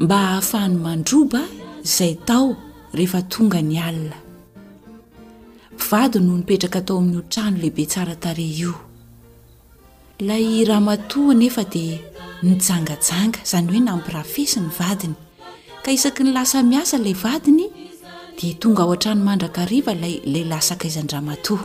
Mba hahafahany mandroba izay tao rehefa tonga ny alina. Mpivady no nipetraka tao amin'io trano lehibe tsara tarehy io. Ilay ramatoa anefa dia nijangajanga, izany hoe nampirafesy ny vadiny. Ka isaky ny lasa miasa ilay vadiny dia tonga ao an-trano mandrakariva ilay lehilahy sakaizan-dramatoa.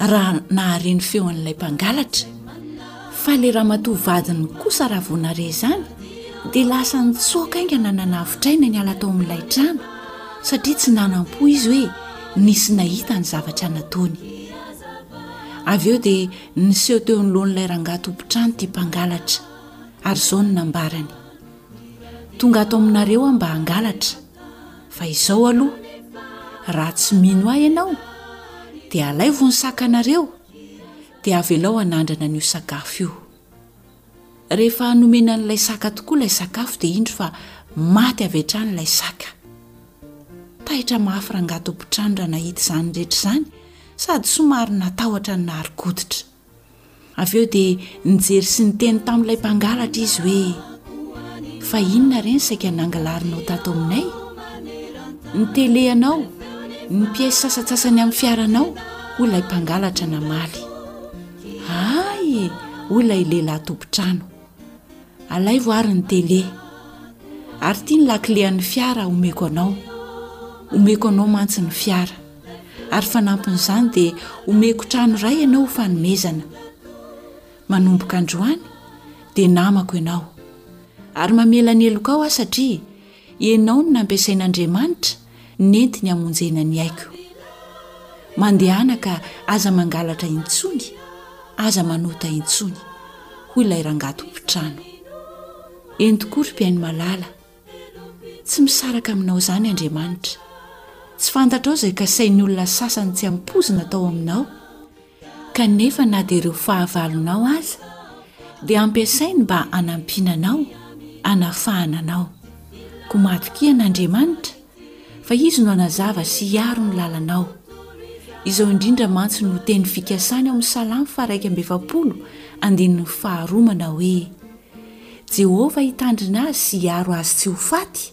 Raha nahare ny feon'ilay mpangalatra, fa ilay ramatoa vadiny kosa raha vao nahare izany dia lasa nitsoaka haingana nanavotra aina niala tao amin'ilay trano satria tsy nanam-po izy hoe nisy nahita ny zavatra nataony. Avy eo dia niseho teo anoloan'ilay rangahy tompon-trano ity mpangalatra ary izao no nambarany. Tonga ato aminareo aho mba hangalatra, fa izao aloha, raha tsy mino ahy ianao, dia alaivo ny sakanareo, dia avelao hanandrana an'io sakafo io. Rehefa nomena an'ilay saka tokoa ilay sakafo, dia indro fa maty avy hatrany ilay saka. Taitra mafy rangahy tompon-trano raha nahita izany rehetra izany, sady somary natahotra ny naharikoditra. Avy eo dia nijery sy niteny tamin'ilay mpangalatra izy hoe, Fa inona re ny saika nangalarinao tato aminay? Ny teleanao, ny pièces sasantsasany amin'ny fiaranao, hoy ilay mpangalatra namaly. Hay e! hoy ilay lehilahy tompon-trano. Alaivo ary ny télé. Ary ity ny lakile an'ny fiara omeko anao. Omeko anao mantsy ny fiara. Ary fanampin'izany dia omeko trano iray ianao ho fanomezana. Manomboka androany dia namako ianao. Ary mamela ny helokao aho satria Ianao no nampiasain'Andriamanitra nentiny hamonjena ny aiko. Mandehana ka aza mangalatra intsony, aza manota intsony, hoy ilay rangahy tompon-trano. Eny tokoa ry mpihaino malala, tsy misaraka aminao izany Andriamanitra. Tsy fantatrao izay kasain'ny olona sasany tsy ampoizina atao aminao. kanefa na dia ireo fahavalonao aza dia ampiasainy mba hanampiana anao hanafahana anao ko matokia an'andriamanitra fa izy no anazava sy hiaro ny lalanao izao indrindra mantsy no teny fikasany ao amin'ny salamy faraika mbefapolo andininy faharoa manao hoe jehovah hitandrina azy sy hiaro azy tsy ho faty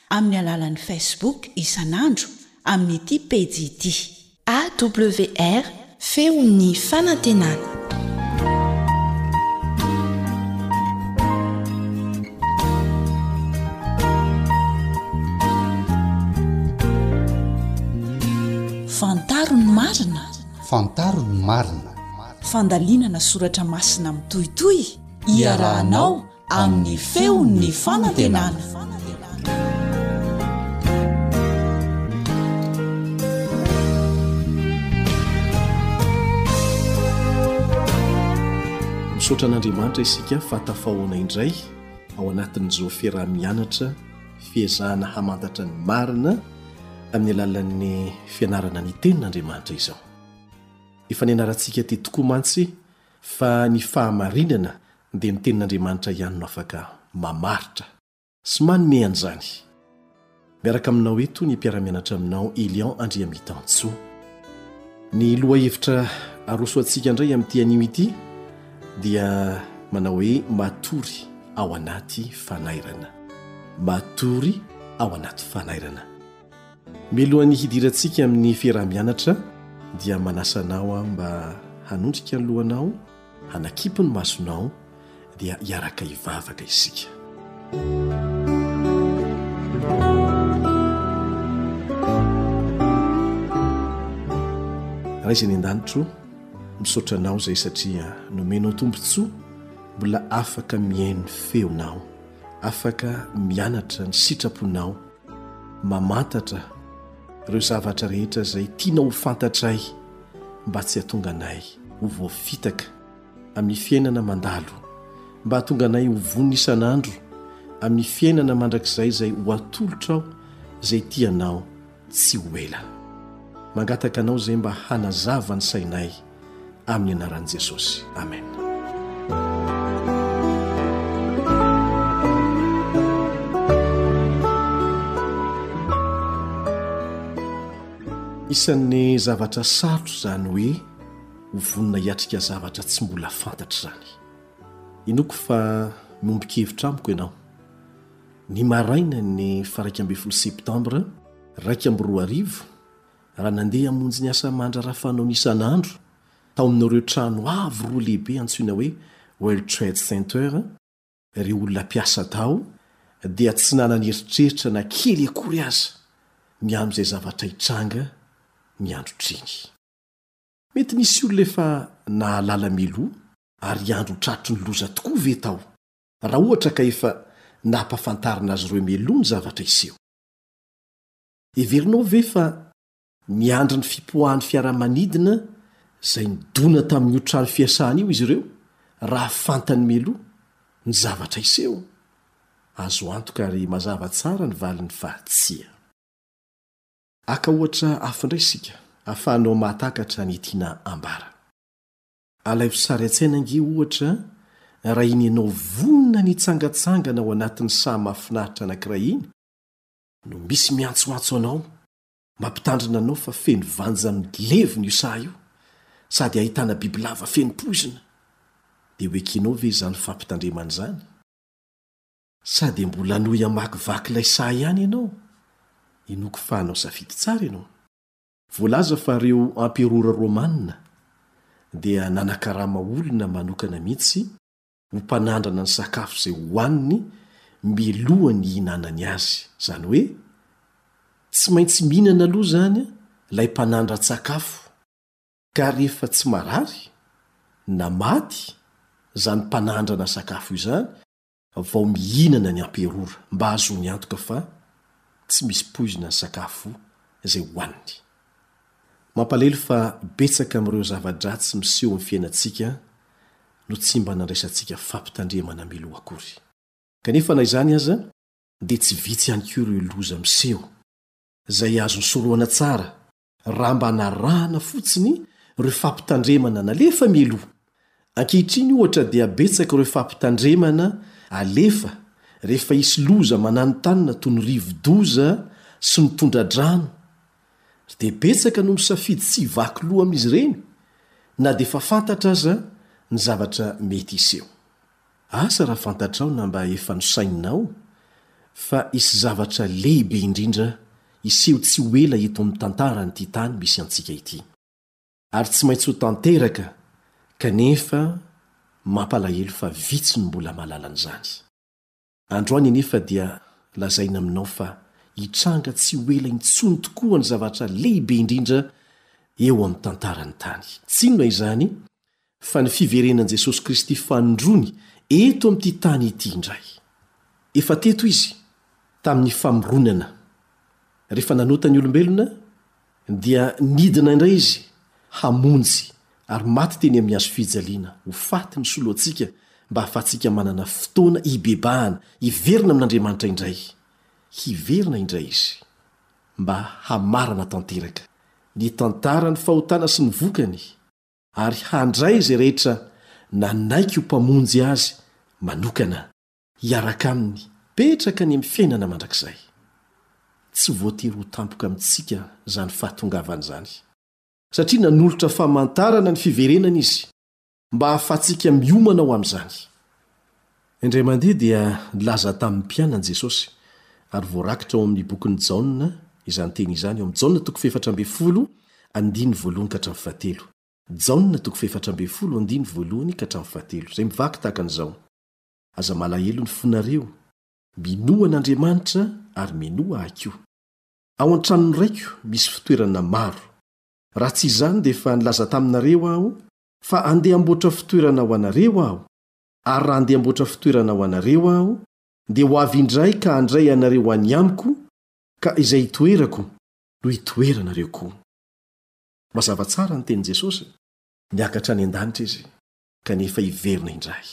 amin'ny alalan'ny Facebook isan'andro amin'ity pejy ity. AWR, Feon'ny fanantenana. Fantaro ny marina. Fantaro ny marina. Fandalinana soratra masina mitohitohy iarahanao amin'ny feon'ny fanantenana. Misaotra an'Andriamanitra isika fa tafahoana indray ao anatin'ny Zo Fiaraha-mianatra, fiezahana hamantatra ny marina amin'ny alalan'ny fianarana ny Tenin'Andriamanitra izao. Efa nianarantsika ity tokoa mantsy Fa ny fahamarinana dia ny tenin'Andriamanitra ihany no afaka mamaritra sy manome an'izany. Miaraka aminao eto ny mpiara-mianatra aminao Elian Andriamitantsoa. Ny lohahevitra aroso antsika indray amin'ity anio ity dia manao hoe matory ao anaty fanairana. Matory ao anaty fanairana. Mialohan'ny hidirantsika amin'ny fiaraha-mianatra dia manasa anao aho mba hanondrika ny lohanao, hanakipy ny masonao dia hiaraka hivavaka isika. Ray izay any an-danitro, misaotra anao izay satria nomenao tombontsoa mbola afaka mihaino ny feonao, afaka mianatra ny sitraponao. mamantatra ireo zavatra rehetra izay tiana ho fantatray mba tsy hatonga anay ho voafitaka amin'ny fiainana mandalo mba hatonga anay ho vonona isan'andro amin'ny fiainana mandrakizay izay ho atolotra ao izay tianao tsy ho ela mangataka anao izay mba hanazava ny sainay amin'ny anaran'i Jesosy. Amena. Isan'ny zavatra sarotra izany hoe ho vonona hiatrika zavatra tsy mbola fantatra izany. Inoako fa miombon-kevitra amiko ianao. Ny marainan'ny faraika ambin'ny folo septambra iraika amby roa arivo raha nandeha hamonjy ny asa aman-draharaha fanaony isan'andro tao amin'ireo trano avo roa lehibe antsoina hoe World Trade Center ireo olona mpiasa tao, dia tsy nanana eritreritra na kely akory aza ny amin'izay zavatra hitranga ny androtr'iny. Mety nisy olona efa nahalala mialoha ary hiandry ho tratry ny loza tokoa ve tao, raha ohatra ka efa nampahafantarina azy ireo mialoha ny zavatra hiseho? Heverinao ve fa miandry ny fipoahan'ny fiaramanidina izay nidona tamin'io trano fiasana io izy ireo raha fantany mialoha ny zavatra hiseho? Azo antoka ary mazava tsara ny valiny fa tsia. Aka ohatra hafa indray isika ahafahanao mahatakatra ny tiana ambara. Alaivo sary an-tsaina ange ohatra raha iny ianao vonona ny hitsangatsangana ao anatin'ny saha mahafinaritra anankiray iny No misy miantsoantso anao, mampitandrina anao fa feno vanja amin'ny levona io saha io, sady ahitana bibilava feno poizina. Dia ho ekenao ve izany fampitandremana izany? Sa dia mbola hanohy hamakivaky ilay saha ihany ianao? Inoako fa hanao safidy tsara ianao. Voalaza fa ireo amperora romanina dia nanakarama olona manokana mihitsy ho mpanandrana ny sakafo izay hohaniny milohan'ny hihinanany azy. Izany hoe, tsy maintsy mihinana aloha izany ilay mpanandran-tsakafo, ka rehefa tsy marary, na maty, izany mpanandrana sakafo izany, vao mihinana ny amperora, mba hahazoany antoka fa tsy misy poizina ny sakafo izay hohaniny. Mampalahelo fa betsaka amin'ireo zava-dratsy miseho amin'ny fiainantsika no tsy mba nandraisantsika fampitandremana mialoha akory. Kanefa na izany aza dia tsy vitsy ihany koa ireo loza miseho, izay azo nosorohana tsara raha mba narahana fotsiny ireo fampitandremana nalefa mialoha. Ankehitriny ohatra dia betsaka ireo fampitandremana alefa rehefa hisy loza mananontanona toy ny rivodoza sy ny tondradrano. Ry dia betsaka no misafidy tsy hivaky loha amin'izy ireny na dia efa fantatra aza ny zavatra mety hiseho. Asa raha fantatrao na mba efa nosaininao fa hisy zavatra lehibe indrindra hiseho tsy ho ela eto amin'ny tantaran'ity tany misy antsika ity. Ary tsy maintsy ho tanteraka, kanefa mampalahelo fa vitsy no mbola mahalala an'izany. Androany anefa dia lazaina aminao fa hitranga tsy ho ela intsony tokoa ny zavatra lehibe indrindra eo amin'ny tantaran'ny tany. Tsy inona izany fa ny fiverenan'i Jesosy Kristy fanindroany eto amin'ity tany ity indray. Efa teto Izy, tamin'ny famoronana. Rehefa nanota ny olombelona, dia nidina indray Izy hamonjy ary maty teny amin'ny Hazo fijaliana ho faty nisolo antsika mba hahafahantsika manana fotoana hibebahana, hiverina amin'Andriamanitra indray. Hiverina indray Izy, mba hamarana tanteraka ny tantaran'ny fahotana sy ny vokany. ary handray izay rehetra nanaiky ho Mpamonjy azy manokana hiaraka Aminy petraka any amin'ny fiainana mandrakizay. Tsy voatery ho tampoka amintsika izany fahatongavany izany, satria nanolotra famantarana ny fiverenany Izy mba hahafahantsika miomana ho amin'izany. Indray mandeha dia nilaza tamin'ny mpianany Jesosy, ary voarakitra ao amin'ny bokin'i Jaona izany teny izany ao amin'ny Jaona toko fahefatra ambin'ny folo, andininy voalohany ka hatramin'ny fahatelo. Jaona toko fahefatra ambin'ny folo, andininy voalohany ka hatramin'ny fahatelo, izay mivaky tahaka an'izao, Aza malahelo ny fonareo, minoa an'Andriamanitra ary minoa ahy koa. Ao an-tranon'ny Raiko misy fitoerana maro. Raha tsy izany dia efa nilaza taminareo aho fa andeha hamboatra fitoerana ho anareo aho. Ary raha handeha hamboatra fitoerana ho anareo Aho, dia ho avy indray ka handray anareo any Amiko, ka izay itoerako no itoeranareo koa. Mazava tsara ny tenin'i Jesosy. Niakatra any an-danitra Izy, kanefa hiverina indray.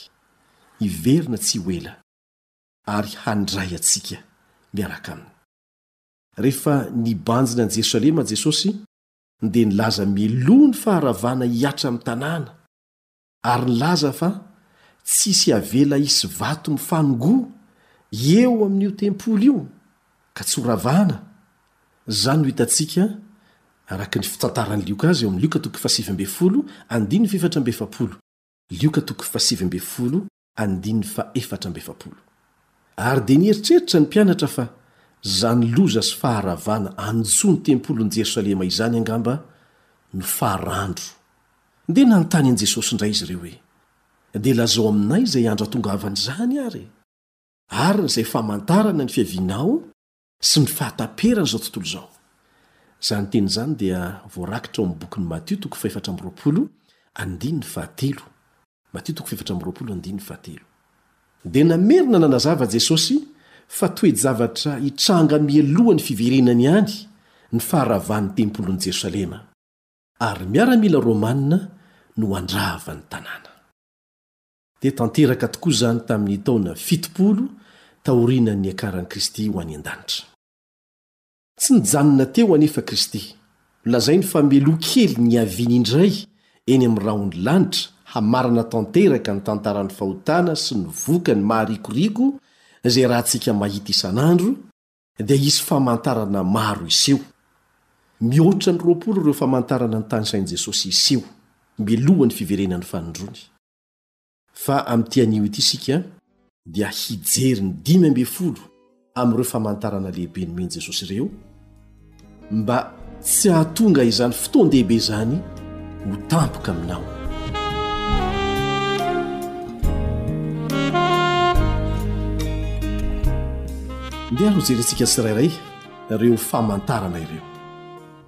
Hiverina tsy ho ela, ary handray antsika miaraka Aminy. Rehefa nibanjina an'i Jerosalema Jesosy, dia nilaza mialoha ny faharavana hihatra amin'ny tanàna, Ary nilaza fa tsisy havela hisy vato mifanongo eo amin'io tempoly io ka tsy ho ravana. Izany no hitantsika araka ny fitantaran'i Lioka azy eo amin'ny Lioka toko fahasivy ambin'ny folo, andininy fefatra amby efapolo. Lioka toko fahasivy ambin'ny folo, Andininy fahefatra amby efapolo. Ary dia nieritreritra ny mpianatra fa izany loza sy faharavana anjo ny tempolin'i Jerosalema izany angamba no farandro. Dia nanontany an'i Jesosy indray izy ireo hoe, Dia lazao aminay izay andro hatongavan'izany ary e! Ary izay famantarana ny fiavianao? sy ny fahataperan' izao tontolo izao. Izany teny izany dia voarakitra ao amin'ny bokin'i Matio toko fahefatra amby roapolo andininy fahatelo. Matio toko fahefatra amby roapolo andininy fahatelo. Dia namerina nanazava Jesosy fa toe-javatra hitranga mialoha ny fiverenany ihany ny faharavan'ny tempolin'i Jerosalema, ary miaramila romanina no handrava ny tanàna. dia tanteraka tokoa izany tamin'ny taona fitopolo taorianan'ny niakaran'i Kristy ho any an-danitra. Tsy nijanona teo anefa Kristy. Lazainy fa meloa kely ny hiaviany indray eny amin'ny rahon'ny lanitra hamarana tanteraka ny tantaran'ny fahotana sy ny vokany maharikoriko izay rahantsika mahita isan'andro, dia hisy famantarana maro hiseho. Mihoatra ny roapolo ireo famantarana notanisain'i Jesosy hiseho, mialohan'ny fiverenan'ny fanindroany. Fa amin'ity anio ity isika dia hijery ny dimy ambin'ny folo amin'ireo famantarana lehibe nomen'i Jesosy ireo mba tsy hahatonga izany fotoan-dehibe izany ho tampoka aminao. Ndeha hojerentsika tsirairay ireo famantarana ireo.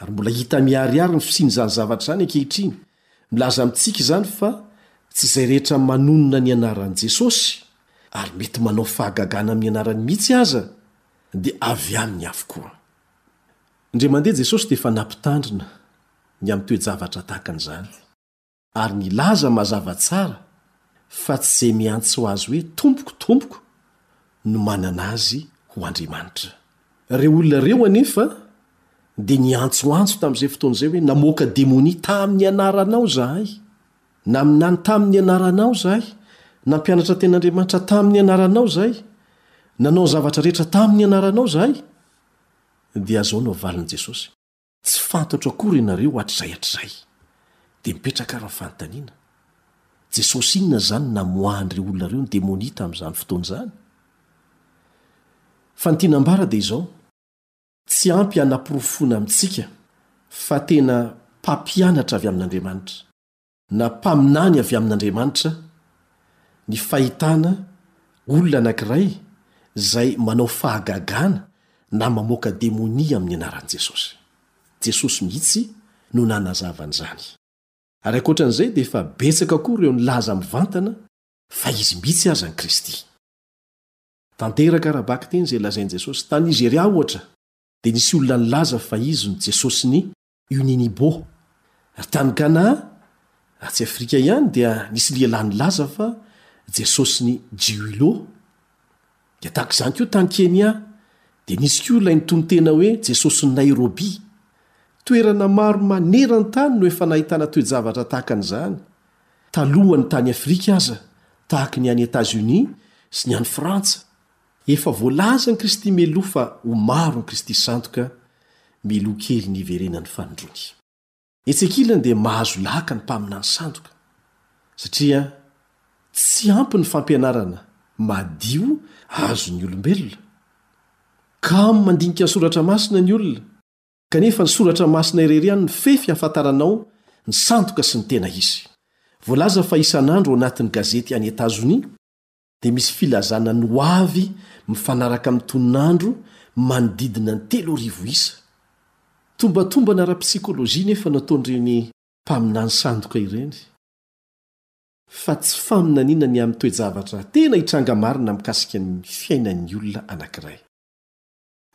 Ary mbola hita miharihary ny fisian'izany zavatra izany ankehitriny. Milaza amintsika izany fa tsy izay rehetra manonona ny anaran'i Jesosy, ary mety manao fahagagana amin'ny anarany mihitsy aza, dia avy aminy avokoa. Indray mandeha Jesosy dia efa nampitandrina ny amin'ny toe-javatra tahaka an'izany. Ary nilaza mazava tsara fa tsy izay miantso Azy hoe Tompoko, Tompoko no manana Azy ho Andriamanitra. Ireo olona ireo anefa dia niantsoantso tamin'izay fotoana izay hoe, Namoaka demonia tamin'ny anaranao izahay. Naminany tamin'ny anaranao izahay. Nampianatra ny Tenin'Andriamanitra tamin'ny anaranao izahay. Nanao ny zavatra rehetra tamin'ny anaranao izahay. Dia izao no valin'i Jesosy. Tsy fantatro akory ianareo hatrizay hatrizay. Dia mipetraka ary ny fanontaniana, Jesosy inona izany namoahan'ireo olona ireo ny demonia tamin'izany fotoana izany? Fa ny tiana ambara dia izao, tsy ampy hanaporofoana amintsika fa tena mpampianatra avy amin'Andriamanitra. na mpaminany avy amin'Andriamanitra, ny fahitana olona anankiray izay manao fahagagana na mamoaka demonia amin'ny anaran'i Jesosy. Jesosy mihitsy no nanazava an'izany. Ary ankoatra an'izay dia efa betsaka koa ireo nilaza mivantana fa izy mihitsy aza ny Kristy. Tanteraka ara-bakiteny izay lazain'i Jesosy. Tany Nizeria, ohatra, dia nisy olona nilaza fa izy no Jesosy ny io Ninibo. Ary tany Ghana, atsy Afrika ihany dia nisy lehilahy nilaza fa Jesosin'i Jiwilo. Dia tahaka izany koa tany Kenya, dia nisy koa ilay nitonon-tena hoe Jesosin'i Nairobi. Toerana maro maneran-tany no efa nahitana toe-javatra tahaka an'izany, talohan'ny tany Afrika aza, tahaka ny any Etats-Unis sy ny any Frantsa, Efa voalazan'i Kristy Meloa fa ho maro ny Kristy Santo ka Meloa kely ny hiverenan'ny fanindroany. Etsy ankilany dia mahazo laka ny mpaminany sandoka satria tsy ampy ny fampianarana madio azon'ny olombelona. Kamo mandinika ny Soratra Masina ny olona kanefa ny Soratra Masina irery ihany no fefy hahafantaranao ny sandoka sy ny tena izy. Voalaza fa isan'andro ao anatin'ny gazety any Etazonia, dia misy filazana ny ho avy mifanaraka amin'ny tonon'andro manodidina ny telo arivo isa. Tombatombana ara-psikôlôjia nefa no ataon'ireny mpaminany sandoka ireny, fa tsy faminaniana ny amin'ny toe-javatra tena hitranga marina mikasika ny fiainan'ny olona anankiray.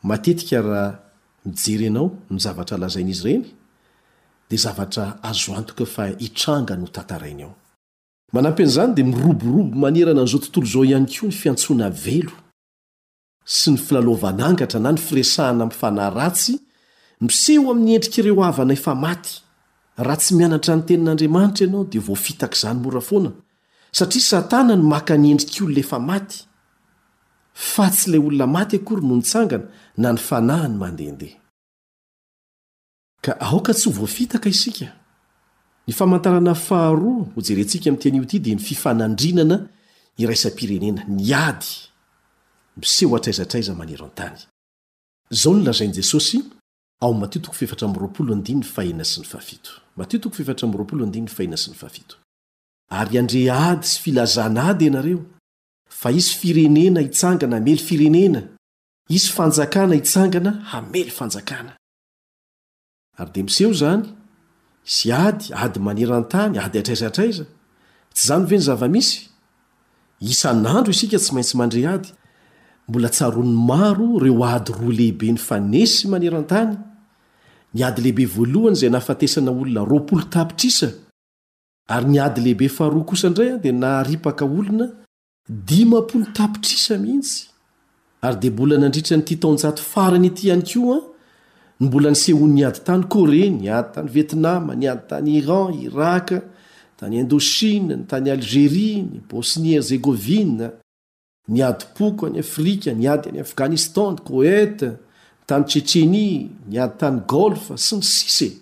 Matetika raha mijery ianao ny zavatra lazain'izy ireny, dia zavatra azo antoka fa hitranga no tantarainy ao. Manampy an'izany dia miroborobo manerana an'izao tontolo izao ihany koa ny fiantsoana velo sy ny filalaovan'angatra na ny firesahana amin'ny fanahy ratsy miseho amin'ny endrik'ireo havana efa maty. Raha tsy mianatra ny Tenin'Andriamanitra ianao dia voafitak'izany mora foana, satria Satana no maka ny endrik'olona efa maty, fa tsy ilay olona maty akory no nitsangana na ny fanahiny mandehandeha. Ka aoka tsy ho voafitaka isika. Ny famantarana faharoa hojerentsika amin'ity anio ity dia ny fifanandrinana iraisam-pirenena, ny ady miseho hatraiza hatraiza maneran-tany. Izao no lazain'i Jesosy ao amin'ny Matio toko fahefatra amby roapolo andininy fahena sy ny fahafito. Matio toko fahefatra amby roapolo andininy fahena sy ny fahafito. Ary handre ady sy filazan'ady ianareo, fa hisy firenena hitsangana hamely firenena, hisy fanjakana hitsangana hamely fanjakana. Ary dia miseho izany, sy ady, ady maneran-tany, ady hatraiza hatraiza. Tsy izany ve ny zava-misy? Isan'andro isika tsy maintsy mandre ady. Mbola tsaroan'ny maro ireo ady roa lehibe nifanesy maneran-tany, ny ady lehibe voalohany izay nahafatesana olona roapolo tapitrisa, ary ny ady lehibe faharoa kosa indray dia naharipaka olona Dimampolo tapitrisa mihitsy, ary dia mbola nandritra an'ity taonjato farany ity ihany koa no mbola nisehoan'ny ady tany Korea, ny ady tany Vietnam, ny ady tany Iran, Irak, tany Indochine, ny tany Algerie, ny Bosnie-Herzegovina, ny adim-poko any Afrika, ny ady any Afghanistan, ny Koweït, ny tany Tchétchénie, ny ady tany Golfe, sy ny sisa e!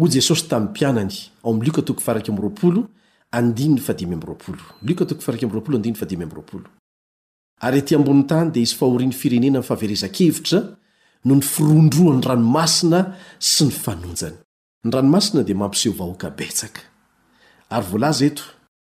Hoy Jesosy tamin'ny mpianany, ao amin'ny Lioka toko faha-iraika amby roapolo, andininy fahadimy amby roapolo. Lioka toko faha-iraika amby roapolo, andininy fahadimy amby roapolo. Ary ety ambonin'ny tany dia hisy fahorian'ny firenena amin'ny fahaverezan-kevitra, noho ny firondrohan'ny ranomasina sy ny fanonjany. Ny ranomasina dia mampiseho vahoaka betsaka. Ary voalaza eto.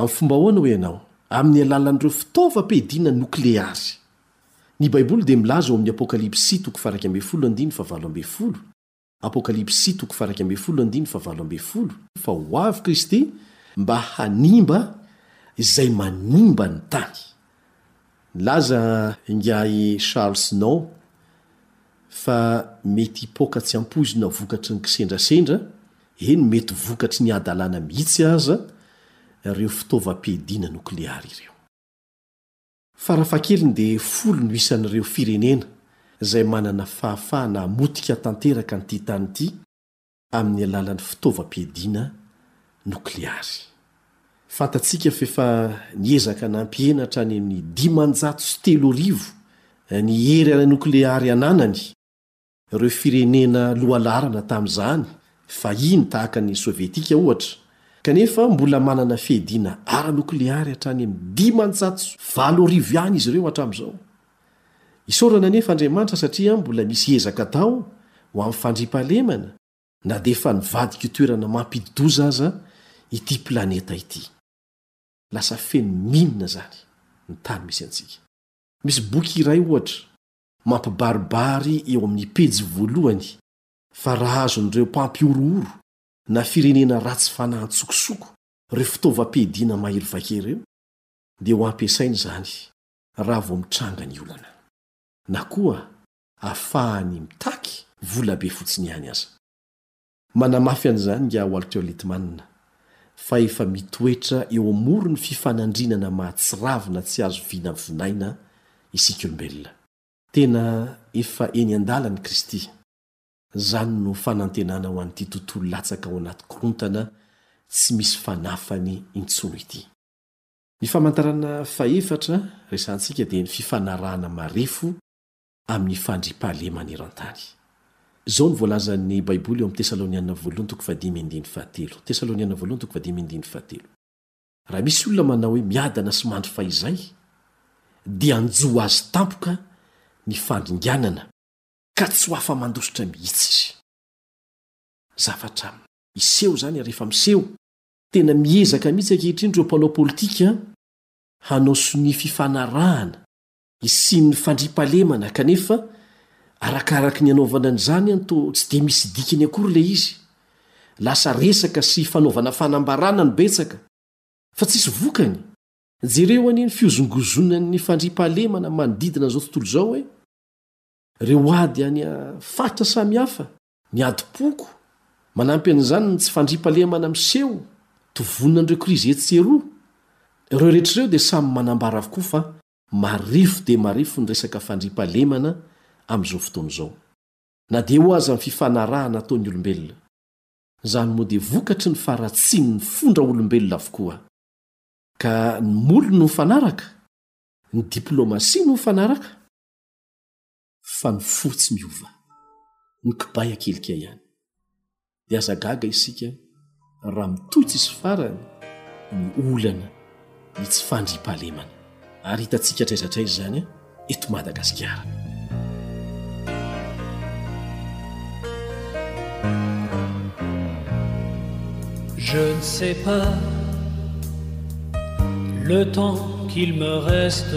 Amin'ny fomba ahoana hoy ianao? Amin'ny alalan'ireo fitaovam-piadiana nokleary. Ny Baiboly dia milaza ao amin'ny Apokalypsy toko faha iraika ambin'ny folo andininy faha valo ambin'ny folo, Apokalypsy toko faha iraika ambin'ny folo andininy faha valo ambin'ny folo, fa ho avy Kristy mba hanimba izay manimba ny tany. Nilaza ingahy Charles Snow fa mety hipoaka tsy ampoizina vokatry ny kisendrasendra, eny mety vokatry ny hadalana mihitsy aza ireo fitaovam-piadiana nokleary ireo. Farafahakeliny dia folo no isan'ireo firenena izay manana fahafahana hamotika tanteraka an'ity tany ity, amin'ny alalan'ny fitaovam-piadiana nokleary. Fantatsika fa efa niezaka nampihena hatrany amin'ny dimanjato sy telo arivo ny hery ara-nokleary ananany ireo firenena lohalaharana tamin'izany fahiny tahaka an'i Sovietika ohatra, kanefa mbola manana fiadiana ara-nokleary hatrany amin'ny dimanjato sy valo arivo ihany izy ireo hatramin'izao. Isaorana anefa Andriamanitra satria mbola misy ezaka atao ho amin'ny fandriampahalemana na dia efa nivadika ho toerana mampidi-doza aza ity planeta ity. Lasa feno milina izany ny tany misy antsika. Misy boky iray ohatra mampibaribary eo amin'ny pejy voalohany fa raha azon'ireo mpampihorohoro na firenena ratsy fanahy an-tsokosoko ireo fitaovam-piadiana mahery vaika ireo dia ho ampiasaina izany raha vao mitranga ny olana, na koa ahafahany mitaky vola be fotsiny ihany aza. Manamafy an'izany ingahy Walter Littman fa efa mitoetra eo amoron'ny fifanandrinana mahatsiravina tsy azo vinavinaina isika olombelona. Tena efa eny an-dalana i Kristy. Izany no fanantenana ho an'ity tontolo latsaka ao anaty korontana tsy misy fanafany intsony ity. Ny famantarana fahefatra resahantsika dia ny fifanarahana marefo amin'ny fandriampahalemana eran-tany. Izao no voalazan'ny Baiboly eo amin'ny Tesalonianina Voalohany toko fahadimy andininy fahatelo, Tesalonianina Voalohany toko fahadimy andininy fahatelo, Raha misy olona manao hoe miadana sy mandry fahizay, dia hanjo azy tampoka ny fandringanana, ka tsy ho afa-mandositra mihitsy izy. Zavatra miseho izany ary efa miseho Tena miezaka mihitsy ankehitriny ireo mpanao politika hanao sonia fifanarahana hisian'ny fandriampahalemana kanefa arakaraky ny anaovana an'izany an toa tsy dia misy dikany akory ilay izy. Lasa resaka sy fanaovana fanambarana no betsaka fa tsisy vokany. Jereo anie ny fihozongozonan'ny fandriampahalemana manodidina izao tontolo izao e! Ireo ady any fatra samihafa Ny adim-poko, Manampy an'izany ny tsy fandriampahalemana miseho toa voninan'ireo krizy etsy sy eroa. Ireo rehetra ireo dia samy manambara avokoa fa marefo dia marefo ny resaka fandriampahalemana amin'izao fotoana izao. Na dia eo aza ny fifanarahana ataon'ny olombelona. Izany moa dia vokatry ny faharatsian'ny fondra olombelona avokoa. Ka ny moly no mifanaraka? Ny diplaomasia no mifanaraka? fa ny fo tsy miova ny kibay akelika ihany dia aza gaga isika raha mitohy tsy sy farany ny olana ny tsy fandriam-pahalemana ary hitantsika traizatray izany eto madagasikara je ne sais pas le temps qu'il me reste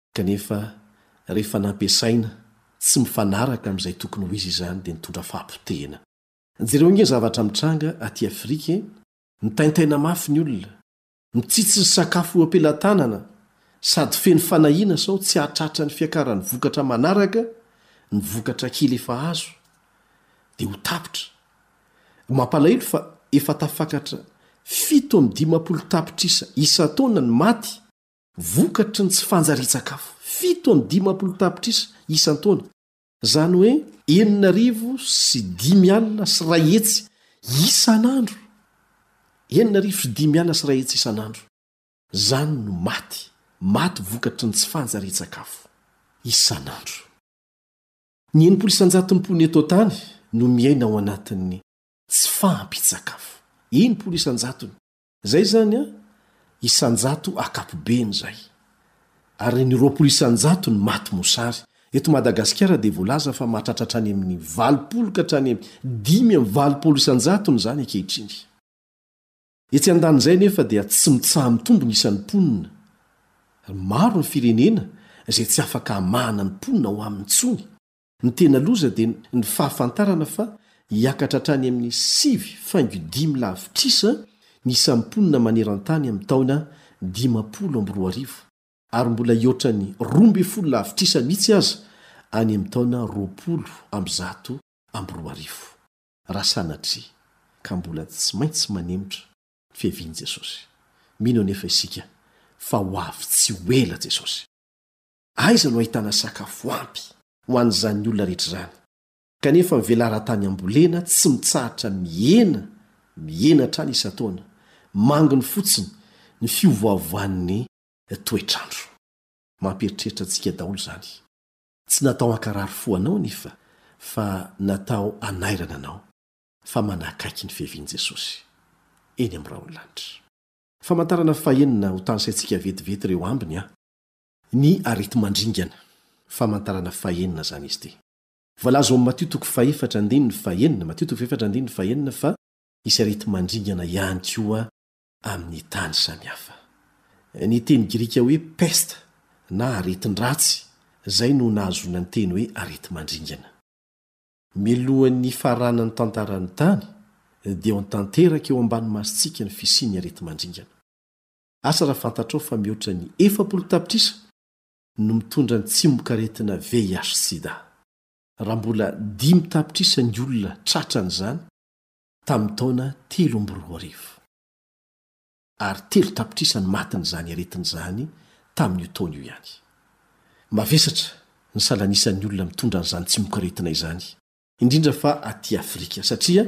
Kanefa, rehefa nampiasaina tsy mifanaraka amin'izay tokony ho izy izany dia nitondra fahapotehana. Jereo ange ny zavatra mitranga aty Afrika e! Mitaintaina mafy ny olona, mitsitsy ny sakafo eo am-pelatanana sady feno fanahiana sao tsy hahatratra ny fiakaran'ny vokatra manaraka ny vokatra kely efa azo dia ho tapitra. Mampalahelo fa efa tafakatra fito amby dimampolo tapitrisa isan-taona ny maty Vokatry ny tsy fanjarian-tsakafo. Fito amby dimampolo tapitrisa isan-taona, izany hoe enina arivo sy dimy alina sy iray hetsy isan'andro, enina arivo sy dimy alina sy iray hetsy isan'andro, izany no maty, maty vokatry ny tsy fanjarian-tsakafo, isan'andro. Ny enimpolo isan-jaton'ny mponina eto an-tany no miaina ao anatin'ny tsy fahampian-tsakafo, enimpolo isan-jatony. Zay zany an, isanjato akapobeny zay. Ary ny roapolo isanjato ny maty mosary. Eto Madagasikara dia voalaza fa mahatratra hatrany amin'ny valopolo ka hatrany amin'ny dimy amby valopolo isanjatony izany ankehitriny. Etsy andanin'izay anefa dia tsy mitsaha-mitombo ny isan'ny mponina. Ary maro ny firenena izay tsy afaka hamahana ny mponina ao aminy intsony. Ny tena loza dia ny fahafantarana fa hiakatra hatrany amin'ny sivy faingo dimy lavitrisa ny isan'ny mponina maneran-tany amin'ny taona dimampolo amby roa arivo, ary mbola hihoatra ny roa ambin'ny folo lavitrisa mihitsy aza any amin'ny taona roapolo amby zato amby roa arivo, raha sanatria ka mbola tsy maintsy manemotra ny fiavian'i Jesosy. Mino anefa isika fa ho avy tsy ho ela Jesosy. Aiza no ahitana sakafo ampy ho an'izany olona rehetra izany? Kanefa ny velaran-tany ambolena tsy mitsahatra mihena, mihena hatrany isan-taona. Manginy fotsiny ny fiovoavoan'ny toetr'andro. Mampieritreritra antsika daholo izany. Tsy natao hankarary fo anao anefa, fa natao hanairana anao fa manakaiky ny fiavian'i Jesosy, eny amin'ny rahon'ny lanitra. Famantarana fahenina ho tanisaintsika vetivety ireo ambiny an! Ny areti-mandringana. Famantarana fahenina izany izy ity. Voalaza ao amin'ny Matio toko fahefatra andininy fahenina, Matio toko fahefatra andininy fahenina, fa hisy areti-mandringana ihany koa amin'ny tany samihafa. Ny teny grika hoe pesta na aretin-dratsy izay no nahazoana ny teny hoe areti-mandringana. Mialohan'ny hifaranan'ny tantaran'ny tany, dia ho tanteraka eo ambany masontsika ny fisian'ny areti-mandringana. Asa raha fantatrao fa mihoatra ny efapolo tapitrisa no mitondra ny tsimokaretina VIH-Sida. Raha mbola dimy tapitrisa ny olona tratra an'izany tamin'ny taona telo amby roa arivo. Ary telo tapitrisa ny matin'izany aretina izany tamin'io taona io ihany. Mavesatra ny salanisan'ny olona mitondra an'izany tsimokaretina izany, indrindra fa aty Afrika, satria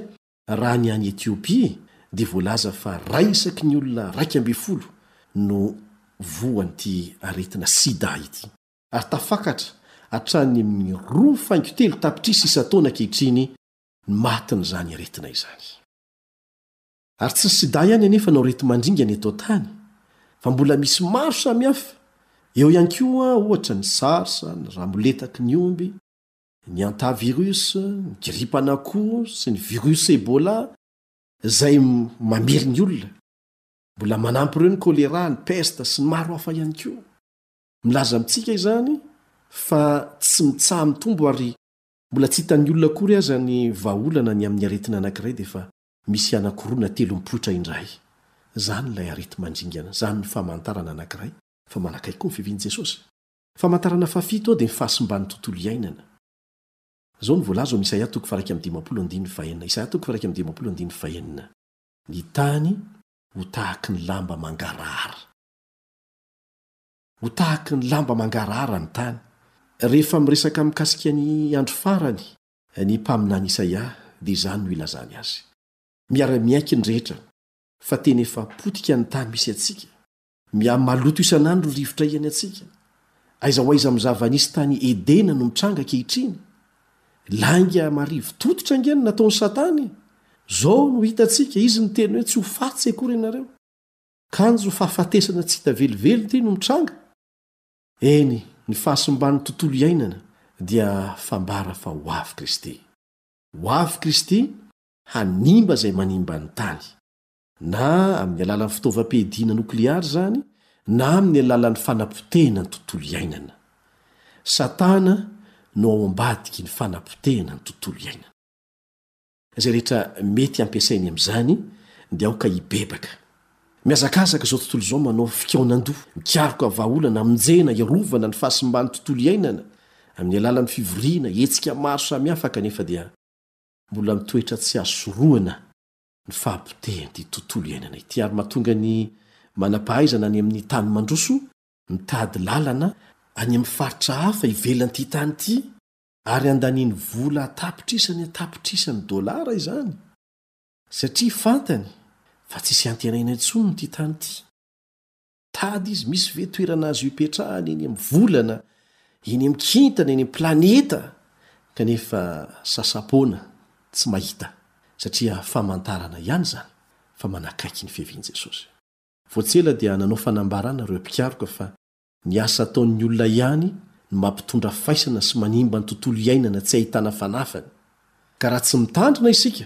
Raha ny any Ethiopie dia voalaza fa ray isaky ny olona iraika ambin'ny folo no voan'ity aretina sida ity. Ary tafakatra hatrany amin'ny roa faingo telo tapitrisa isan-taona ankehitriny ny matin'izany aretina izany. Ary tsy ny sida ihany anefa no areti-mandringana eto an-tany fa mbola misy maro samihafa, eo ihany koa ohatra ny sars, ny ramoletaky ny omby, ny hantavirus, ny gripan'akoho sy ny virus Ebola izay mamery ny olona. Mbola manampy ireo ny choléra, ny peste sy ny maro hafa ihany koa. Milaza amintsika izany fa tsy mitsaha-mitombo ary mbola tsy hitan'ny olona akory aza ny vahaolana ny amin'ny aretina anankiray dia efa misy anaky roa na telo mipoitra indray. Izany ilay areti-mandringana, izany no famantarana anankiray fa manakaiky koa ny fiavian'i Jesosy. Famantarana fahafito dia ny fahasimban'ny tontolo iainana. Izao no voalaza ao amin'ny Isaia toko faha-iraika amby dimampolo andininy fahenina, Isaia toko faha-iraika amby dimampolo andininy fahenina, Ny tany ho tahaky ny lamba mangarahara. Ho tahaky ny lamba mangarahara ny tany. Rehefa miresaka mikasika ny andro farany ny mpaminany Isaia dia izany no ilazany azy. Miara-miaiky ny rehetra fa tena efa potika ny tany misy antsika. Miha maloto isan'andro ny rivotra iainantsika. Aiza ho aiza amin'ny zava-nisy tany Edena no mitranga ankehitriny? Lainga marivo tototra ange no nataon'i Satana e! Izao no hitantsika, izy niteny hoe tsy ho faty akory ianareo. Kanjo fahafatesana tsy hita velively ity no mitranga? Eny, ny fahasimban'ny tontolo iainana dia fambara fa ho avy Kristy. Ho avy Kristy hanimba izay manimba ny tany. na amin'ny alalan'ny fitaovam-piadiana nokleary izany na amin'ny alalan'ny fanapotehina ny tontolo iainana. Satana no ao ambadiky ny fanapotehina ny tontolo iainana. Izay rehetra mety hampiasainy amin'izany dia aoka hibebaka. Mihazakazaka izao tontolo izao manao fikaonan-doha, mikaroka vahaolana hamonjena hiarovana ny fahasimban'ny tontolo iainana amin'ny alalan'ny fivoriana, hetsika maro samihafa kanefa dia mbola mitoetra tsy azo sorohana. ny fahapotehan'ity tontolo iainana ity ary mahatonga ny manam-pahaizana any amin'ny tany mandroso mitady lalana any amin'ny faritra hafa ivelan'ity tany ity ary andaniany vola an-tapitrisany an-tapitrisany dolara izany satria fantany fa tsisy antenaina intsony ity tany ity. Tady izy, misy ve toerana azo ipetrahana eny amin'ny volana, eny amin'ny kintana, eny amin'ny planeta? Kanefa sasa-poana tsy mahita, satria famantarana ihany izany fa manakaiky ny fiavian'i Jesosy. Vao tsy ela dia nanao fanambarana ireo mpikaroka fa ny asa ataon'ny olona ihany no mampitondra faisana sy manimba ny tontolo iainana tsy ahitana fanafany. Ka raha tsy mitandrina isika,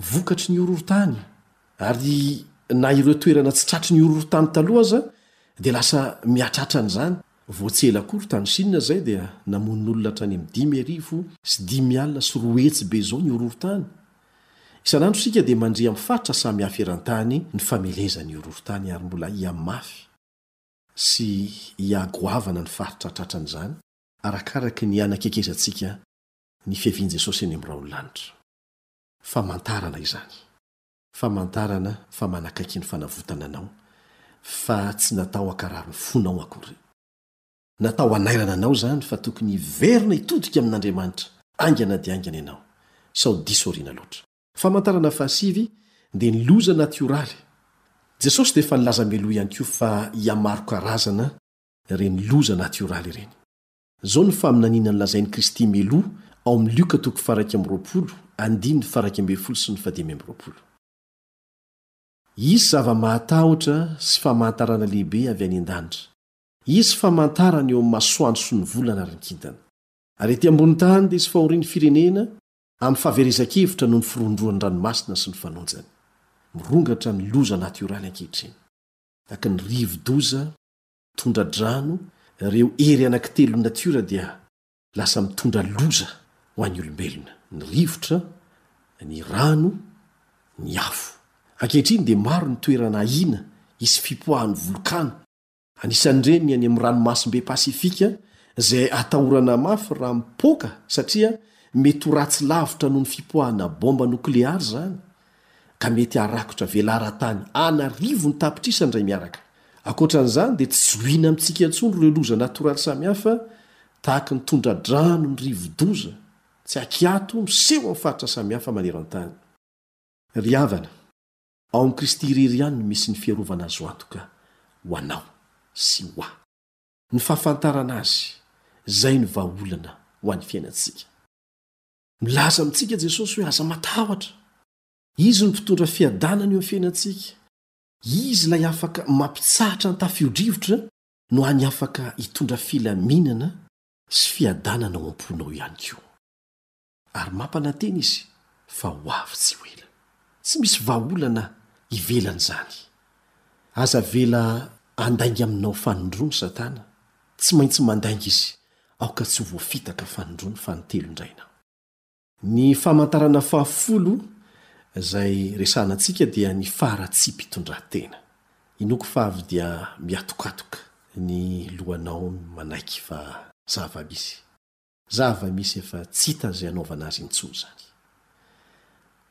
Vokatry ny horohorontany, ary na ireo toerana tsy tratry ny horohorontany taloha aza dia lasa mihatratra an'izany, vao tsy ela akory tany Chine izay dia namono olona hatrany amin'ny dimy arivo sy dimy alina sy roa hetsy be izao ny horohorontany. Isan'andro isika dia mandria amin'ny faritra samihafa eran-tany ny famelezan'ny horohorontany ary mbola hihamafy sy hiagoavana ny faritra tratran'izany, arakaraka ny hanakekezantsika ny fiavian'i Jesosy any amin'ny Raolonlanitra. Famantarana izany. Famantarana fa manakaiky ny fanavotana anao, fa tsy natao hakarary ny fonao akory. Natao hanairana anao izany fa tokony hiverina hitodika amin'Andriamanitra haingana dia haingana ianao, sao diso aoriana loatra. Famantarana fahasivy dia ny loza natioraly. Jesosy dia efa nilaza mialoha ihany koa fa hihamaro karazana ireny loza natioraly ireny. Izao no faminaniana nolazain'i Kristy mialoha ao amin'ny Lioka toko faharaika amby roapolo, andininy faharaika ambin'ny folo sy ny fahadimy amby roapolo. Hisy zava-mahatahotra sy famantarana lehibe avy any an-danitra. Hisy famantarana eo amin'ny masoandro sy ny volana ary ny kintana. Ary ety ambony tany dia hisy fahorian'ny firenena amin'ny fahaverezan-kevitra noho ny firondrohan'ny ranomasina sy ny fanonjany. Mirongatra ny loza natioraly ankehitriny, tahaka ny rivo-doza, Tondra-drano, Ireo hery anankitelo ny natiora dia lasa mitondra loza ho an'ny olombelona, ny rivotra, ny rano, ny afo. Ankehitriny dia maro ny toerana ahiana hisy fipoahan'ny volokano, anisan'ireny ny any amin'ny ranomasimbe Pasifika izay atahorana mafy raha mipoaka satria mety ho ratsy lavitra noho ny fipoahana baomba nokleary izany, ka mety haharakotra velaran-tany an'arivony tapitrisa indray miaraka. Ankoatra an'izany dia tsy zohiana amintsika intsony ireo loza natoraly samihafa tahaka ny tondra-drano, ny rivo-doza, tsy akiato miseho amin'ny faritra samihafa maneran-tany. Ry havana, ao amin'i Kristy irery ihany no misy ny fiarovana azo antoka ho anao sy ho ahy. Ny fahafantarana Azy, izay no vahaolana ho an'ny fiainantsika. Milaza amintsika Jesosy hoe aza matahotra. Izy no mpitondra fiadanana eo amin'ny fiainantsika. Izy ilay afaka mampitsahatra ny tafio-drivotra no hany afaka hitondra filaminana sy fiadanana ao am-ponao ihany koa. Ary mampanantena Izy fa ho avy tsy ho ela. Tsy misy vahaolana ivelan'izany. Aza avela handainga aminao fanindroa ny Satana. Tsy maintsy mandainga izy Aoka tsy ho voafitaka fanindroany fa ny telo indray na. Ny famantarana fahafolo izay resahana antsika dia ny faharatsiam-pitondrantena. Inoako fa avy dia miatokatoka ny lohanao manaiky fa zava-misy. Zava-misy efa tsy hita izay hanaovana azy intsony izany.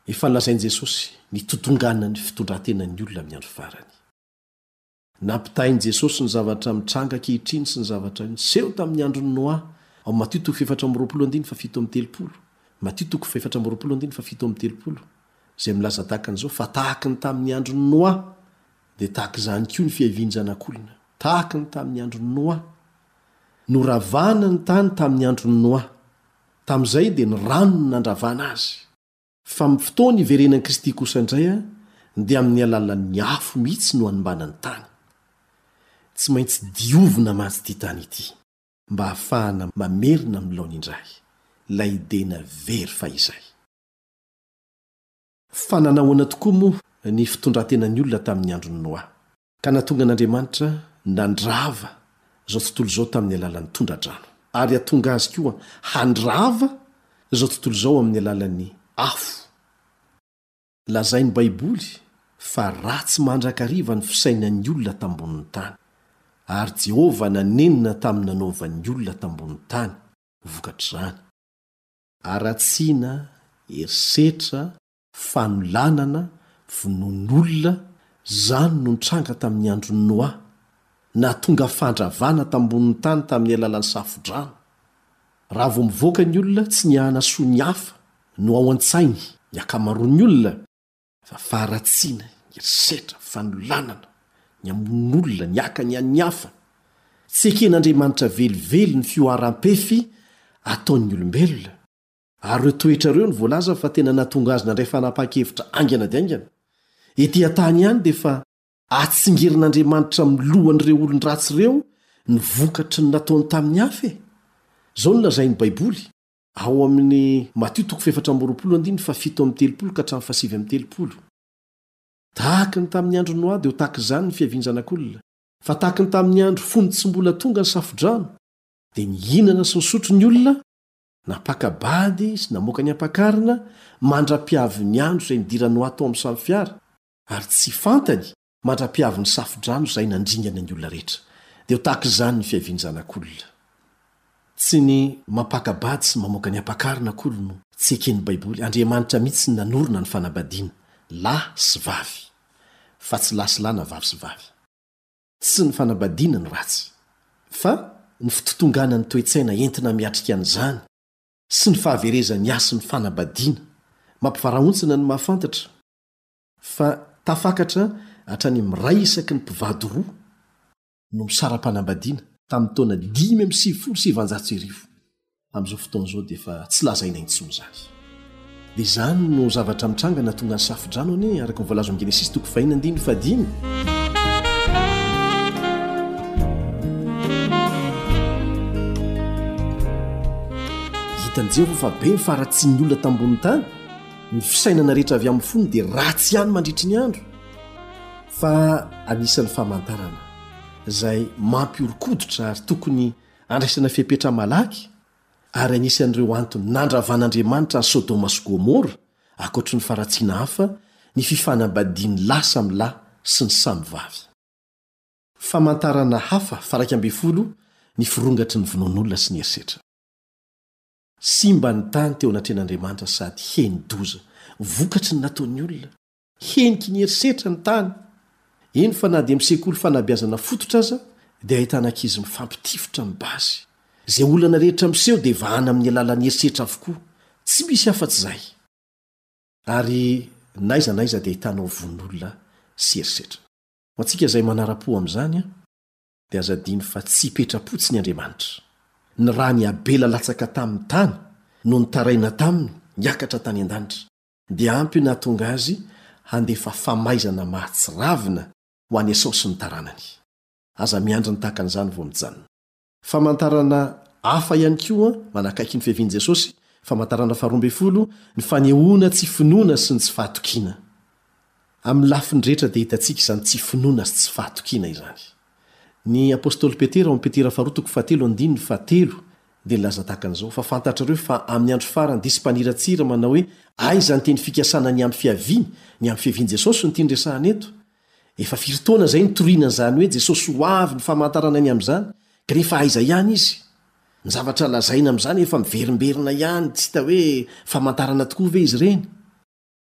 Efa nolazain'i Jesosy ny todonganan'ny fitondrantenan'ny olona amin'ny andro farany. Nampitahain'i Jesosy ny zavatra mitranga ankehitriny sy ny zavatra niseho tamin'ny andron'i Noa, ao Matio toko fahefatra amby roapolo andininy fahafito amby telopolo, Matio toko fahefatra amby roapolo andininy fahafito amby telopolo, izay milaza tahaka an'izao fa tahaka ny tamin'ny andron'i Noa, dia tahaka izany koa ny fiavian-Janak'olona. Tahaka ny tamin'ny andron'i Noa. Noravana ny tany tamin'ny andron'i Noa. Tamin'izay dia ny rano no nandravana azy. Fa amin'ny fotoana iverenan'i Kristy kosa indray dia amin'ny alalan'ny afo mihitsy no hanombanany tany. Tsy maintsy diovina mantsy ity tany ity mba hahafahana mamerina amin'ny laony indray ilay Edena very fahizay. Fa nanao ahoana tokoa moa ny fitondrantenan'ny olona tamin'ny andron'i Noa? Ka nahatonga an'Andriamanitra nandrava izao tontolo izao tamin'ny alalan'ny tondra-drano, ary hatonga azy koa handrava izao tontolo izao amin'ny alalan'ny afo. Lazain'ny Baiboly fa ratsy mandrakariva ny fisainan'ny olona tambonin'ny tany, ary Jehovah nanenina tamin'ny nanaovan'ny olona tambonin'ny tany vokatr'izany. Haratsiana, herisetra, Fanolanana, vonoan'olona, izany no nitranga tamin'ny andron'i Noa. Nahatonga fandravana tambonin'ny tany tamin'ny alalan'ny Safodrano. Raha vao mivoaka ny olona, tsy ny hanasoa ny hafa no ao an-tsainy, ny ankamaroan'ny olona, fa faharatsiana, herisetra, fanolanana, ny hamono olona, ny haka ny an'ny hafa. Tsy eken'Andriamanitra velively ny fihoaram-pefy ataon'ny olombelona. Ary ireo toetra ireo no voalaza fa tena nahatonga azy nandray fanapahan-kevitra haingana dia haingana. Ety an-tany ihany dia efa atsingerin'Andriamanitra amin'ny lohan'ireo olon-dratsy ireo ny vokatry ny nataony tamin'ny hafa e! Izao no lazain'ny Baiboly, ao amin'ny Matio toko fahefatra amby roapolo andininy fahafito amby telopolo ka hatramin'ny fahasivy amby telopolo, Tahaka ny tamin'ny andron'i Noa dia ho tahaka izany ny fiavian-Zanak'olona. Fa tahaka ny tamin'ny andro fony tsy mbola tonga ny Safodrano, dia nihinana sy nisotro ny olona, Nampaka bady sy namoaka ny ampakarina mandra-piavin'ny andro izay nidiran'i Noa tao amin'ny sarofiara, ary tsy fantany mandra-piavin'ny safo-drano izay nandringana ny olona rehetra. Dia ho tahaka izany ny fiavian'ny Zanak'olona. Tsy ny mampaka bady sy mamoaka ny ampakarina akory no tsy eken'ny Baiboly, Andriamanitra mihitsy no nanorina ny fanambadiana, lahy sy vavy, fa tsy lahy sy lahy na vavy sy vavy. Tsy ny fanambadiana no ratsy, fa ny fitotonganan'ny toe-tsaina entina miatrika an'izany sy ny fahaverezan'ny hasin'ny fanambadiana. Mampivarahontsana ny mahafantatra fa tafakatra hatrany amin'ny iray isaky ny mpivady roa no misara-panambadiana tamin'ny taona dimy amby sivifolo sy efanjato sy arivo. Amin'izao fotoana izao dia efa tsy lazaina intsony izany. Dia izany no zavatra mitranga nahatonga ny safodrano anie, araka ny voalazon'ny Genesisy toko fahiny andiny fahadimy. Hitan'i Jehovah fa be ny faharatsian'ny olona tambonin'ny tany, ny fisainana rehetra avy amin'ny fony dia ratsy ihany mandritry ny andro, fa anisan'ny famantarana izay mampihoron-koditra ary tokony Andraisana fepetra malaky, ary anisan'ireo antony nandravan'Andriamanitra an'i Sodoma sy Gomora, ankoatry ny faharatsiana hafa, ny fifanambadian'ny lahy samy lahy sy ny samy vavy. Famantarana hafa faraika ambin'ny folo ny firongatry ny vonoan'olona sy ny herisetra. Simba ny tany teo anatrehan'Andriamanitra sady heni-doza vokatry ny nataon'ny olona. Heniky ny herisetra ny tany, eny fa na dia amin'ny sekoly fanabeazana fototra aza dia ahitana ankizy mifampitifitra amin'ny basy. Izay olana rehetra miseho dia vahana amin'ny alalan'ny herisetra avokoa, tsy misy afa-tsy izay. Ary na aiza na aiza dia ahitanao vono-olona sy herisetra. Ho antsika izay manara-po amin'izany dia aza adino fa tsy hipetra-potsiny Andriamanitra. Ny ràn'i Abela latsaka tamin'ny tany no nitaraina taminy hiakatra tany an-danitra. dia ampy io nahatonga azy handefa famaizana mahatsiravina ho an'i Esao sy ny taranany. Aza miandry ny tahaka an'izany vao mijanona. Famantarana hafa ihany koa manakaiky ny fiavian'i Jesosy, famantarana faharoa ambin'ny folo, ny fanehoana tsy finoana sy ny tsy fahatokiana. Amin'ny lafiny rehetra dia hitantsika izany tsy finoana sy tsy fahatokiana izany. Ny apostoly Petera ao amin'ny Petera faharoa toko fahatelo andininy fahatelo dia nilaza tahaka an'izao, Fa fantatrareo fa amin'ny andro farany dia hisy mpaniratsira manao hoe, Aiza ny teny fikasana ny amin'ny fiaviany? Ny amin'ny fiavian'i Jesosy no tiany resahana eto. Efa firy taona izay nitoriana an'izany hoe Jesosy ho avy ny famantarana ny amin'izany, kanefa aiza ihany Izy? Ny zavatra lazaina amin'izany efa miverimberina ihany, tsy hita hoe famantarana tokoa ve izy ireny?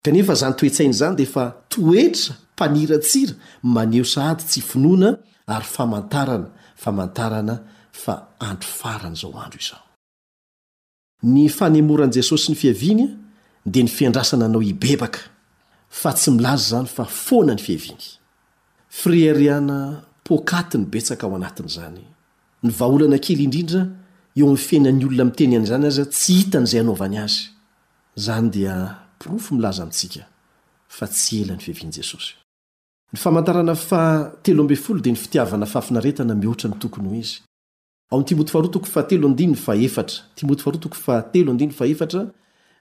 Kanefa izany toe-tsaina izany dia efa toetra mpaniratsira maneho sahady tsy finoana ary famantarana, famantarana fa andro farany izao andro izao. Ny fanemoran'i Jesosy ny fiaviany dia ny fiandrasana anao hibebaka, fa tsy milaza izany fa foana ny fiaviany. Firehariana poakaty no betsaka ao anatin'izany. Ny vahaolana kely indrindra eo amin'ny fiainan'ny olona miteny an'izany aza tsy hitany izay hanaovany azy. Izany dia porofo milaza amintsika fa tsy ela ny fiavian'i Jesosy. Ny famantarana fahatelo ambin'ny folo dia ny fitiavana fahafinaretana mihoatra ny tokony ho izy. Ao amin'ny Timoty faharoa toko fahatelo andininy fahefatra, Timoty faharoa toko fahatelo andininy fahefatra,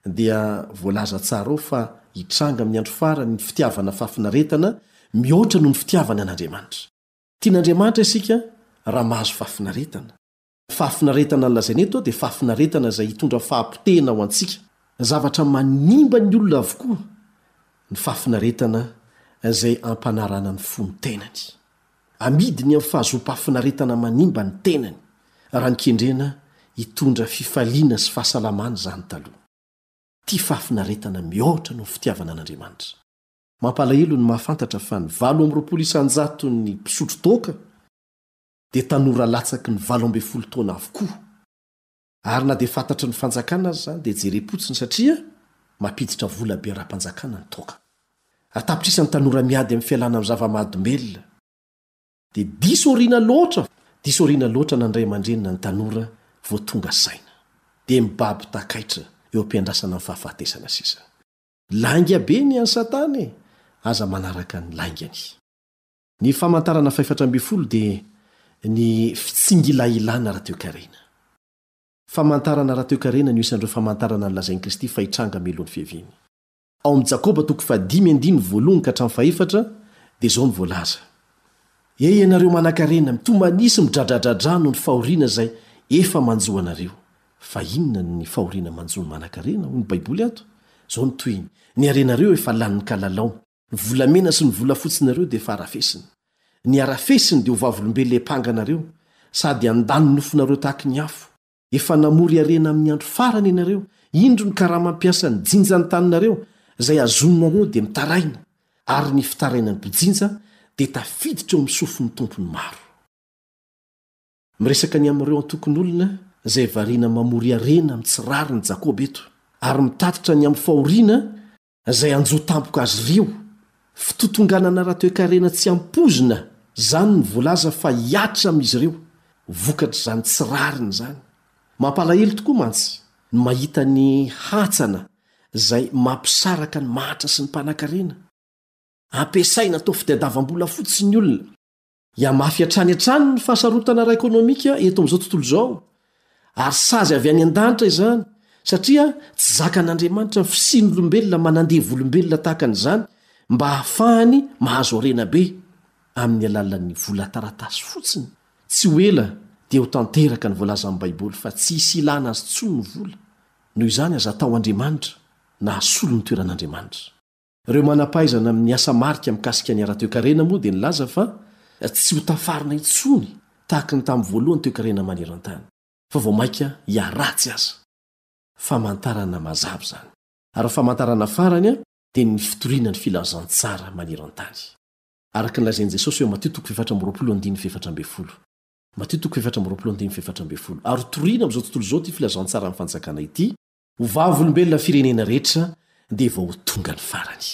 dia voalaza tsara ao fa hitranga amin'ny andro farany ny fitiavana fahafinaretana mihoatra noho ny fitiavany an'Andriamanitra. Tian'Andriamanitra isika raha mahazo fahafinaretana. Fahafinaretana lazaina eto dia fahafinaretana izay hitondra fahapotehina ho antsika. Zavatra manimba ny olona avokoa ny fahafinaretana izay ampanarahana ny fon'ny tenany. Amidiny amin'ny fahazoam-pahafinaretana manimba ny tenany, raha nikendrena hitondra fifaliana sy fahasalamana izany taloha. Ity fahafinaretana mihoatra noho ny fitiavana an'Andriamanitra. Mampalahelo ny mahafantatra fa ny valo amby roapolo isan-jaton'ny mpisotro toaka, dia tanora latsaky ny valo ambin'ny folo taona avokoa. Ary na dia fantatry ny fanjakana aza izany dia jerem-potsiny satria mampiditra vola be ara-panjakana ny toaka. Raha tapitrisany ny tanora miady amin'ny fialana amin'ny zava-mahadomelina dia diso aoriana loatra, diso aoriana loatra na ny ray aman-dreny na ny tanora vao tonga saina. Dia mibaby takaitra eo am-piandrasana ny fahafahatesana sisa. Lainga be ny an'i Satana e! Aza manaraka ny laingany. Ny famantarana fahefatra ambin'ny folo dia ny fitsingilahilana ara-toekarena. Famantarana ara-toekarena no isan'ireo famantarana nolazain'i Kristy fa hitranga mialohan'ny fiaviany. Ao amin'ny Jakoba toko fahadimy andininy voalohany ka hatramin'ny fahefatra dia izao no voalaza, He ianareo manankarena, mitomania sy midradradradra noho ny fahoriana izay efa manjo anareo. Fa inona ny fahoriana manjo ny manankarena, hoy ny Baiboly ato? Izao no tohiny, Ny harenareo efa lanin'ny kalalao. Ny volamena sy ny volafotsinareo dia efa arafesiny. Ny arafesiny dia ho vavolombelona hiampanga anareo, sady handany nofonareo tahaky ny afo. Efa namory harena amin'ny andro farany ianareo, indro ny karamam-piasa ny jinja ny taninareo, izay azonareo dia mitaraina, ary ny fitarainan'ny mpijinja dia tafiditra eo amin'ny sofin'ny tompony maro. Miresaka ny amin'ireo antokon'olona izay variana mamory harena amin'ny tsy rariny Jakoba eto, ary mitatitra ny amin'ny fahoriana Izay hanjo tampoka azy ireo. Fitotonganana ara-toekarena tsy ampoizina izany no voalaza fa hiatra amin'izy ireo, vokatr'izany tsy rariny izany. Mampalahelo tokoa mantsy ny mahita ny hantsana izay mampisaraka ny mahantra sy ny mpanankarena. Ampiasaina atao fitadiavam-bola fotsiny ny olona. Hihamafy hatrany hatrany ny fahasarotana ara-ekonomika eto amin'izao tontolo izao, ary sazy avy any an-danitra izany, satria tsy zakan'Andriamanitra ny fisian'olombelona manandevo olombelona tahaka an'izany mba hahafahany mahazo harena be amin'ny alalan'ny vola taratasy fotsiny. Tsy ho ela dia ho tanteraka ny voalazan'ny Baiboly fa tsy hisy hilana azy intsony ny vola. Noho izany, aza atao andriamanitra na hasolo ny toeran'Andriamanitra. Ireo manam-pahaizana amin'ny asa marika mikasika ny ara-toekarena moa dia nilaza fa tsy ho tafarina intsony tahaka ny tamin'ny voalohany toekarena maneran-tany, fa vao mainka hiharatsy aza. Famantarana mazava izany. Ary ny famantarana farany dia ny fitoriana ny filazantsara maneran-tany. Araka ny lazain'i Jesosy eo Matio toko fahefatra amby roapolo andininy fahefatra ambin'ny folo. Matio toko fahefatra amby roapolo andininy fahefatra ambin'ny folo. Ary toriana amin'izao tontolo izao ity filazantsaran'ny fanjakana ity, Ho vavolombelona firenena rehetra dia vao ho tonga ny farany.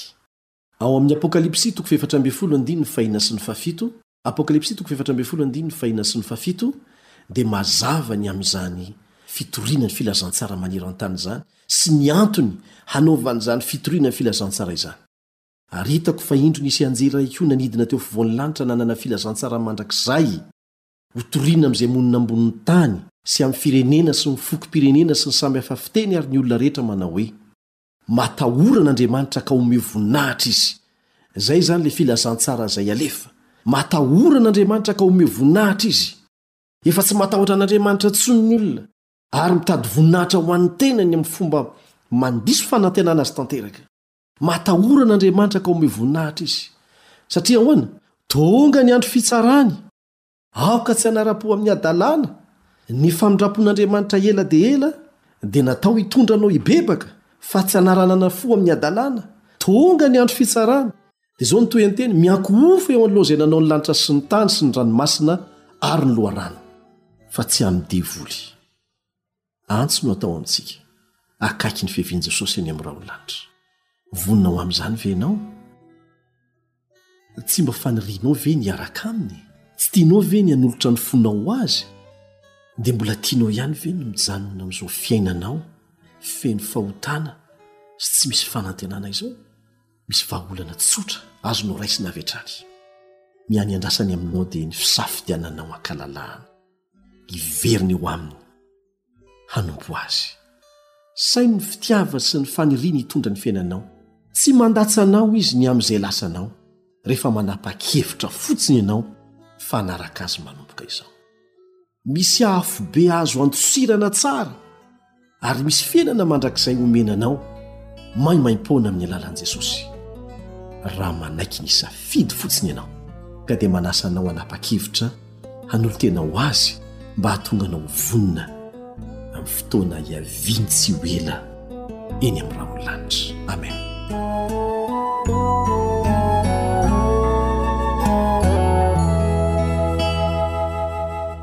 Ao amin'ny Apokalypsy toko fahefatra ambin'ny folo andininy fahina sy ny fahafito, Apokalypsy toko fahefatra ambin'ny folo andininy fahina sy ny fahafito, dia mazava ny amin'izany fitoriana ny filazantsara maneran-tany izany sy ny antony hanaovany izany fitoriana ny filazantsara izany. Ary hitako fa indro nisy anjely iray koa nanidina teo afovoan'ny lanitra nanana filazantsara mandrakizay. Hotorina amin'izay monina ambonin'ny tany sy amin'ny firenena sy ny fokom-pirenena sy ny samy hafa fiteny ary ny olona rehetra manao hoe, Matahora an'Andriamanitra ka omeo voninahitra Izy. Izay izany ilay filazantsara izay alefa. Matahora an'Andriamanitra ka omeo voninahitra Izy. Efa tsy matahotra an'Andriamanitra intsony ny olona ary mitady voninahitra ho an'ny tenany amin'ny fomba mandiso fanantenana azy tanteraka. Matahora an'Andriamanitra ka omeo voninahitra Izy. Satria ahoana? Tonga ny andro fitsarany! Aoka tsy hanara-po amin'ny hadalana, ny famindram-pon'Andriamanitra ela dia ela dia natao hitondra anao hibebaka, fa tsy hanaranana fo amin'ny hadalana. Tonga ny andro fitsarana. Izao ny tohenteny, Miankohofa eo anoloana izay nanao ny lanitra sy ny tany sy ny ranomasina ary ny loharano, fa tsy amin'ny devoly. Antso no atao amintsika, akaiky ny fiavian'i Jesosy any amin'ny rahon'ny lanitra. Vonona ho amin'izany ve ianao? Tsy mba fanirianao ve ny hiaraka aminy? Tsy tianao ve ny hanolotra ny fonao ho azy? Dia mbola tianao ihany ve ny mijanona amin'izao fiainanao feno fahotana sy tsy misy fanantenana izao? Misy vahaolana tsotra azonao raisina avy hatrany. Ny any andrasany aminao dia ny fisafidiananao an-kalalahana. hiverina eo aminy, hanompo azy. Saino ny fitiavany sy ny faniriany hitondra ny fiainanao. Tsy mandatsa anao izy ny amin'izay lasanao, rehefa manapa-kevitra fotsiny ianao fa hanaraka azy manomboka izao. Misy afobe azo andosirana tsara. ary misy fiainana mandrakizay homena anao maimaim-poana amin'ny alalan'i Jesosy raha manaiky ny safidy fotsiny ianao ka dia manasa anao hanapa-kevitra hanolo-tena ho azy mba hahatonga anao vonona amin'ny fotoana hiaviany tsy ho ela eny amin'ny raha olanitra amen